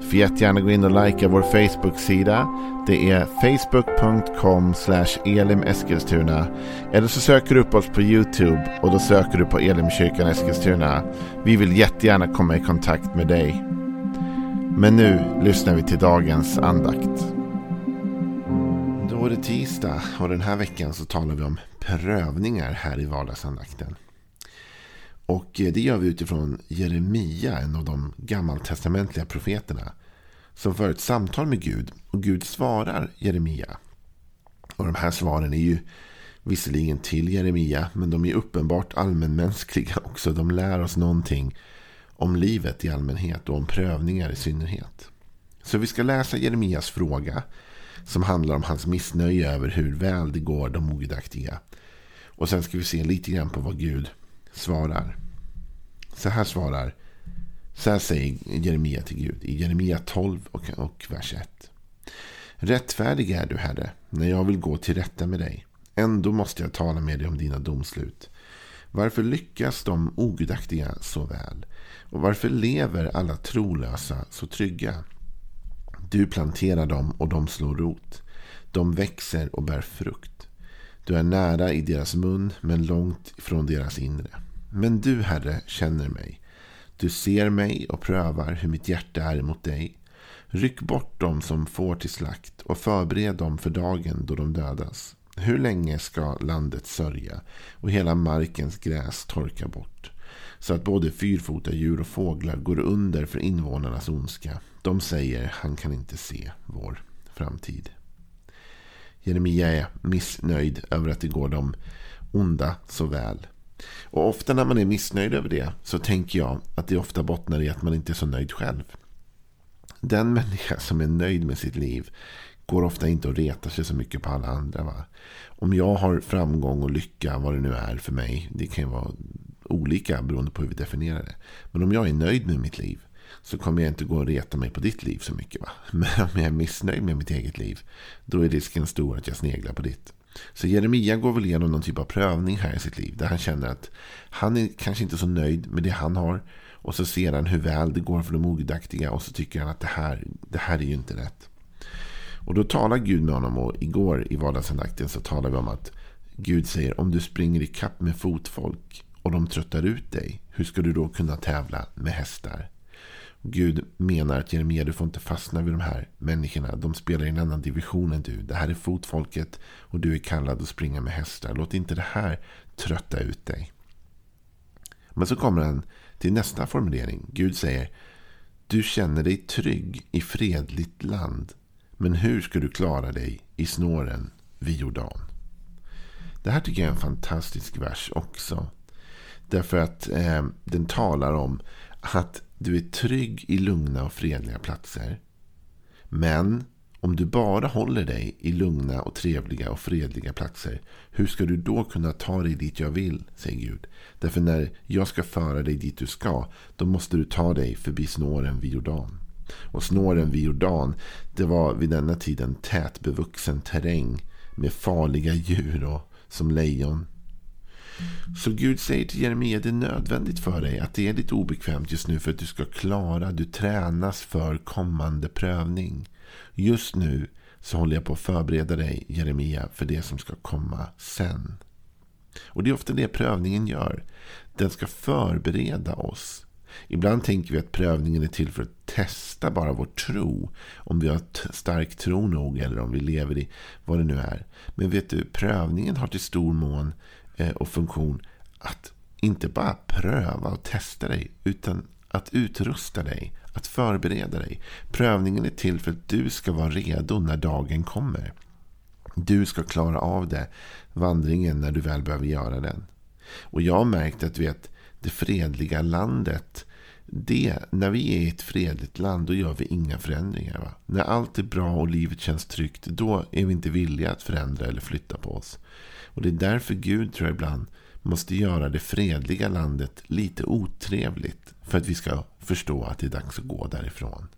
Du får jättegärna gå in och likea vår Facebook-sida. Det är facebook.com elimeskilstuna. Eller så söker du upp oss på YouTube och då söker du på Elimkyrkan Eskilstuna. Vi vill jättegärna komma i kontakt med dig. Men nu lyssnar vi till dagens andakt. Då är det tisdag och den här veckan så talar vi om prövningar här i vardagsandakten. Och eh, det gör vi utifrån Jeremia, en av de gammaltestamentliga profeterna. Som för ett samtal med Gud och Gud svarar Jeremia. Och de här svaren är ju visserligen till Jeremia men de är uppenbart allmänmänskliga också. De lär oss någonting om livet i allmänhet och om prövningar i synnerhet. Så vi ska läsa Jeremias fråga som handlar om hans missnöje över hur väl det går de ogudaktiga. Och sen ska vi se lite grann på vad Gud svarar. Så här svarar, så här säger Jeremia till Gud i Jeremia 12 och, och vers 1. Rättfärdig är du, Herre, när jag vill gå till rätta med dig. Ändå måste jag tala med dig om dina domslut. Varför lyckas de ogudaktiga så väl? Och varför lever alla trolösa så trygga? Du planterar dem och de slår rot. De växer och bär frukt. Du är nära i deras mun men långt från deras inre. Men du, Herre, känner mig. Du ser mig och prövar hur mitt hjärta är mot dig. Ryck bort dem som får till slakt och förbered dem för dagen då de dödas. Hur länge ska landet sörja och hela markens gräs torka bort? Så att både fyrfota djur och fåglar går under för invånarnas ondska. De säger, han kan inte se vår framtid. Jeremia är missnöjd över att det går de onda så väl. Och ofta när man är missnöjd över det så tänker jag att det ofta bottnar i att man inte är så nöjd själv. Den människa som är nöjd med sitt liv går ofta inte att reta sig så mycket på alla andra. Va? Om jag har framgång och lycka, vad det nu är för mig, det kan ju vara olika beroende på hur vi definierar det. Men om jag är nöjd med mitt liv så kommer jag inte gå och reta mig på ditt liv så mycket. Va? Men om jag är missnöjd med mitt eget liv, då är risken stor att jag sneglar på ditt. Så Jeremia går väl igenom någon typ av prövning här i sitt liv. Där han känner att han är kanske inte så nöjd med det han har. Och så ser han hur väl det går för de ogudaktiga. Och så tycker han att det här, det här är ju inte rätt. Och då talar Gud med honom. Och igår i vardagsandakten så talar vi om att Gud säger om du springer i kapp med fotfolk och de tröttar ut dig. Hur ska du då kunna tävla med hästar? Gud menar att Jeremia, du får inte fastna vid de här människorna. De spelar i en annan division än du. Det här är fotfolket och du är kallad att springa med hästar. Låt inte det här trötta ut dig. Men så kommer han till nästa formulering. Gud säger, du känner dig trygg i fredligt land. Men hur ska du klara dig i snåren vid Jordan? Det här tycker jag är en fantastisk vers också. Därför att eh, den talar om att du är trygg i lugna och fredliga platser. Men om du bara håller dig i lugna och trevliga och fredliga platser. Hur ska du då kunna ta dig dit jag vill, säger Gud. Därför när jag ska föra dig dit du ska, då måste du ta dig förbi snåren vid Jordan. Och snåren vid Jordan, det var vid denna tiden tätbevuxen terräng med farliga djur och som lejon, så Gud säger till Jeremia, det är nödvändigt för dig att det är lite obekvämt just nu för att du ska klara, du tränas för kommande prövning. Just nu så håller jag på att förbereda dig, Jeremia, för det som ska komma sen. Och det är ofta det prövningen gör. Den ska förbereda oss. Ibland tänker vi att prövningen är till för att testa bara vår tro. Om vi har stark tro nog eller om vi lever i vad det nu är. Men vet du, prövningen har till stor mån Eh, och funktion att inte bara pröva och testa dig utan att utrusta dig, att förbereda dig. Prövningen är till för att du ska vara redo när dagen kommer. Du ska klara av det, vandringen när du väl behöver göra den. Och jag har märkt att vet, det fredliga landet, det, när vi är i ett fredligt land, då gör vi inga förändringar. Va? När allt är bra och livet känns tryggt, då är vi inte villiga att förändra eller flytta på oss. Och det är därför Gud tror jag ibland måste göra det fredliga landet lite otrevligt för att vi ska förstå att det är dags att gå därifrån.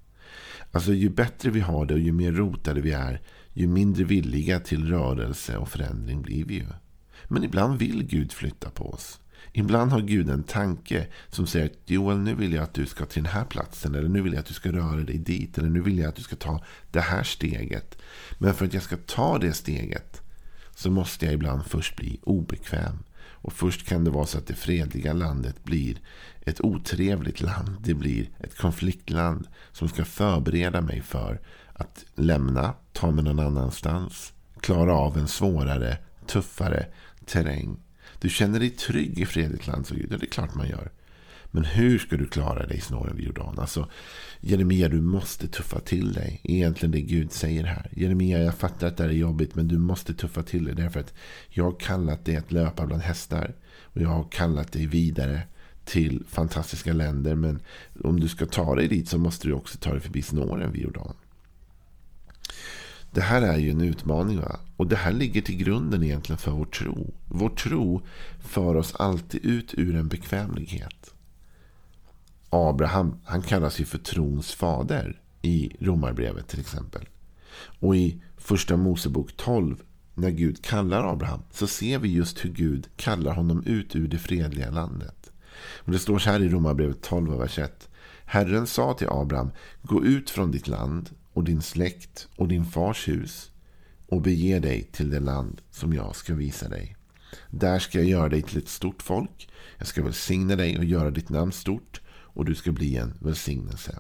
Alltså ju bättre vi har det och ju mer rotade vi är, ju mindre villiga till rörelse och förändring blir vi ju. Men ibland vill Gud flytta på oss. Ibland har Gud en tanke som säger att Joel, nu vill jag att du ska till den här platsen. Eller nu vill jag att du ska röra dig dit. Eller nu vill jag att du ska ta det här steget. Men för att jag ska ta det steget så måste jag ibland först bli obekväm. Och först kan det vara så att det fredliga landet blir ett otrevligt land. Det blir ett konfliktland som ska förbereda mig för att lämna, ta mig någon annanstans, klara av en svårare, tuffare terräng. Du känner dig trygg i fredligt land, så Gud. Ja, det är klart man gör. Men hur ska du klara dig snåren vid Jordan? Alltså, Jeremia, du måste tuffa till dig. Egentligen det Gud säger här. Jeremia, jag fattar att det här är jobbigt, men du måste tuffa till dig. Därför att jag har kallat dig att löpa bland hästar. Och jag har kallat dig vidare till fantastiska länder. Men om du ska ta dig dit så måste du också ta dig förbi snåren vid Jordan. Det här är ju en utmaning. Va? Och det här ligger till grunden egentligen för vår tro. Vår tro för oss alltid ut ur en bekvämlighet. Abraham han kallas ju för trons fader i Romarbrevet till exempel. Och i första Mosebok 12 när Gud kallar Abraham så ser vi just hur Gud kallar honom ut ur det fredliga landet. Och det står så här i Romarbrevet 12, vers 1. Herren sa till Abraham, gå ut från ditt land och din släkt och din fars hus och bege dig till det land som jag ska visa dig. Där ska jag göra dig till ett stort folk. Jag ska välsigna dig och göra ditt namn stort och du ska bli en välsignelse.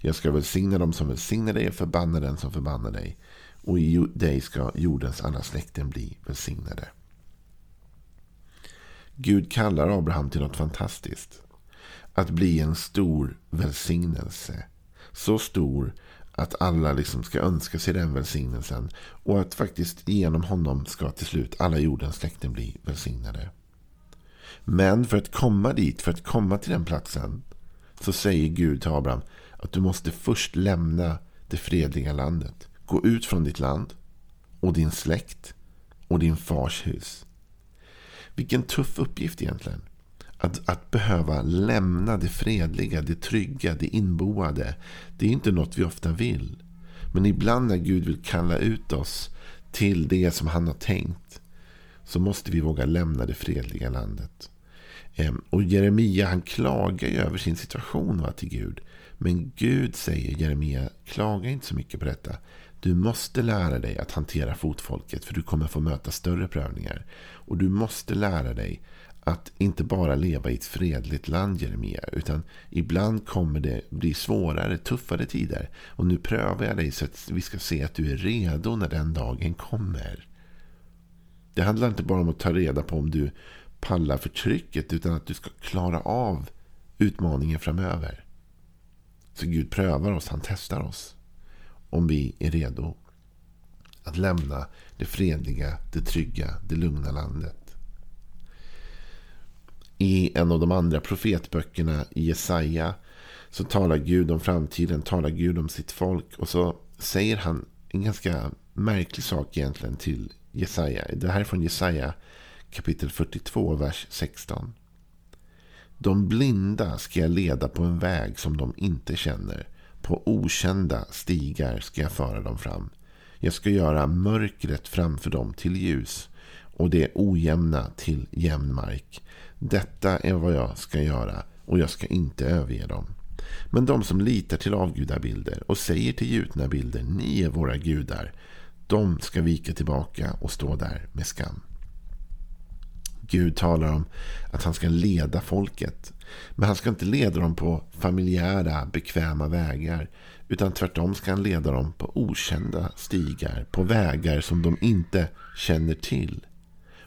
Jag ska välsigna dem som välsignar dig och förbanna den som förbannar dig. Och i dig ska jordens alla släkten bli välsignade. Gud kallar Abraham till något fantastiskt. Att bli en stor välsignelse. Så stor att alla liksom ska önska sig den välsignelsen. Och att faktiskt genom honom ska till slut alla jordens släkten bli välsignade. Men för att komma dit, för att komma till den platsen. Så säger Gud till Abraham att du måste först lämna det fredliga landet. Gå ut från ditt land och din släkt och din fars hus. Vilken tuff uppgift egentligen. Att, att behöva lämna det fredliga, det trygga, det inboade. Det är inte något vi ofta vill. Men ibland när Gud vill kalla ut oss till det som han har tänkt. Så måste vi våga lämna det fredliga landet. Ehm, och Jeremia han klagar ju över sin situation va, till Gud. Men Gud säger Jeremia, klaga inte så mycket på detta. Du måste lära dig att hantera fotfolket för du kommer få möta större prövningar. Och du måste lära dig att inte bara leva i ett fredligt land, Jeremia. Utan ibland kommer det bli svårare, tuffare tider. Och nu prövar jag dig så att vi ska se att du är redo när den dagen kommer. Det handlar inte bara om att ta reda på om du pallar förtrycket. Utan att du ska klara av utmaningen framöver. Så Gud prövar oss, han testar oss. Om vi är redo att lämna det fredliga, det trygga, det lugna landet. I en av de andra profetböckerna i Jesaja så talar Gud om framtiden, talar Gud om sitt folk. Och så säger han en ganska märklig sak egentligen till Jesaja. Det här är från Jesaja kapitel 42, vers 16. De blinda ska jag leda på en väg som de inte känner. På okända stigar ska jag föra dem fram. Jag ska göra mörkret framför dem till ljus och det ojämna till jämn mark. Detta är vad jag ska göra och jag ska inte överge dem. Men de som litar till avgudabilder och säger till gjutna bilder, ni är våra gudar, de ska vika tillbaka och stå där med skam. Gud talar om att han ska leda folket. Men han ska inte leda dem på familjära, bekväma vägar. Utan tvärtom ska han leda dem på okända stigar. På vägar som de inte känner till.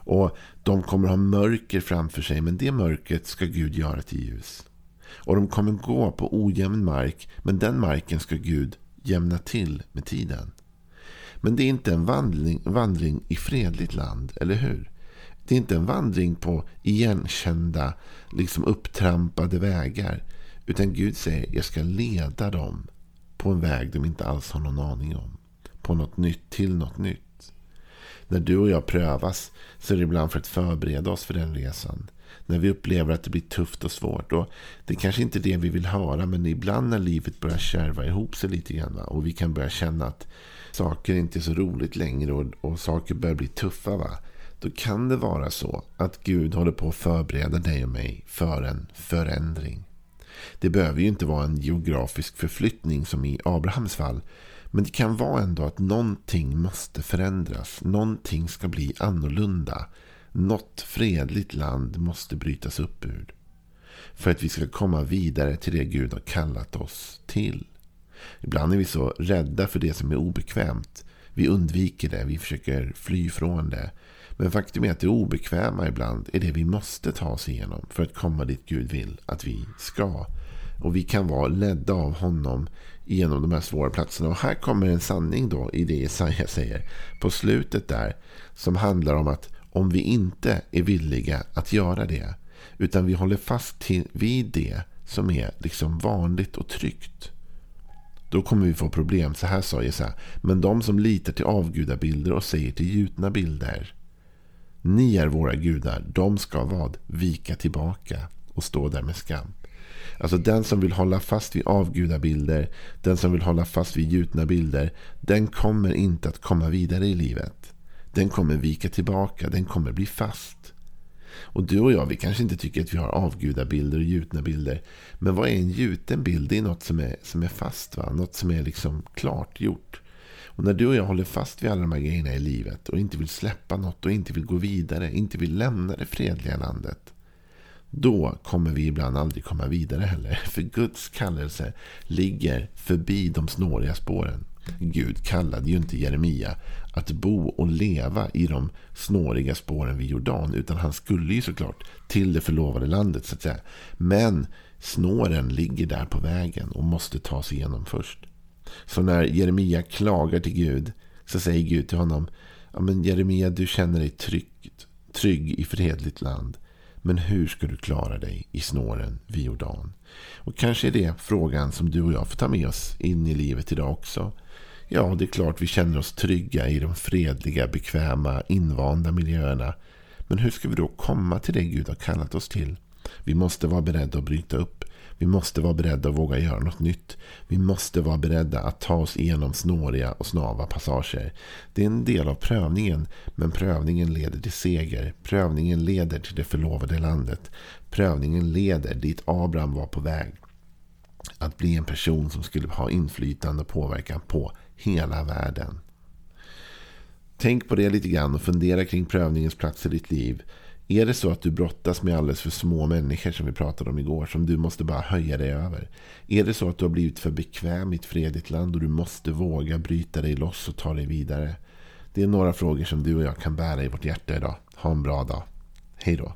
Och de kommer ha mörker framför sig, men det mörkret ska Gud göra till ljus. Och de kommer gå på ojämn mark, men den marken ska Gud jämna till med tiden. Men det är inte en vandring, vandring i fredligt land, eller hur? Det är inte en vandring på igenkända, liksom upptrampade vägar. Utan Gud säger, jag ska leda dem på en väg de inte alls har någon aning om. På något nytt, till något nytt. När du och jag prövas så är det ibland för att förbereda oss för den resan. När vi upplever att det blir tufft och svårt. Och det kanske inte är det vi vill höra. Men ibland när livet börjar kärva ihop sig lite grann. Och vi kan börja känna att saker inte är så roligt längre. Och, och saker börjar bli tuffa. Va? Då kan det vara så att Gud håller på att förbereda dig och mig för en förändring. Det behöver ju inte vara en geografisk förflyttning som i Abrahams fall. Men det kan vara ändå att någonting måste förändras. Någonting ska bli annorlunda. Något fredligt land måste brytas upp ur. För att vi ska komma vidare till det Gud har kallat oss till. Ibland är vi så rädda för det som är obekvämt. Vi undviker det, vi försöker fly från det. Men faktum är att det obekväma ibland är det vi måste ta oss igenom för att komma dit Gud vill att vi ska. Och vi kan vara ledda av honom genom de här svåra platserna. Och här kommer en sanning då i det Jesaja säger på slutet där. Som handlar om att om vi inte är villiga att göra det. Utan vi håller fast till, vid det som är liksom vanligt och tryggt. Då kommer vi få problem. Så här sa Jesaja. Men de som litar till avgudabilder och säger till gjutna bilder. Ni är våra gudar. De ska vad? Vika tillbaka och stå där med skam. Alltså den som vill hålla fast vid avgudabilder, den som vill hålla fast vid gjutna bilder, den kommer inte att komma vidare i livet. Den kommer vika tillbaka, den kommer bli fast. Och du och jag, vi kanske inte tycker att vi har avgudabilder och gjutna bilder. Men vad är en gjuten bild? Det är något som är, som är fast, va? något som är liksom klart gjort. Och när du och jag håller fast vid alla de här grejerna i livet och inte vill släppa något och inte vill gå vidare, inte vill lämna det fredliga landet. Då kommer vi ibland aldrig komma vidare heller. För Guds kallelse ligger förbi de snåriga spåren. Gud kallade ju inte Jeremia att bo och leva i de snåriga spåren vid Jordan. Utan han skulle ju såklart till det förlovade landet så att säga. Men snåren ligger där på vägen och måste ta sig igenom först. Så när Jeremia klagar till Gud så säger Gud till honom. Ja, men Jeremia, du känner dig tryggt, trygg i fredligt land. Men hur ska du klara dig i snåren vid Jordan? Och kanske är det frågan som du och jag får ta med oss in i livet idag också. Ja, det är klart vi känner oss trygga i de fredliga, bekväma, invanda miljöerna. Men hur ska vi då komma till det Gud har kallat oss till? Vi måste vara beredda att bryta upp. Vi måste vara beredda att våga göra något nytt. Vi måste vara beredda att ta oss igenom snåriga och snava passager. Det är en del av prövningen, men prövningen leder till seger. Prövningen leder till det förlovade landet. Prövningen leder dit Abraham var på väg. Att bli en person som skulle ha inflytande och påverkan på hela världen. Tänk på det lite grann och fundera kring prövningens plats i ditt liv. Är det så att du brottas med alldeles för små människor som vi pratade om igår som du måste bara höja dig över? Är det så att du har blivit för bekväm i ett fredligt land och du måste våga bryta dig loss och ta dig vidare? Det är några frågor som du och jag kan bära i vårt hjärta idag. Ha en bra dag. Hej då.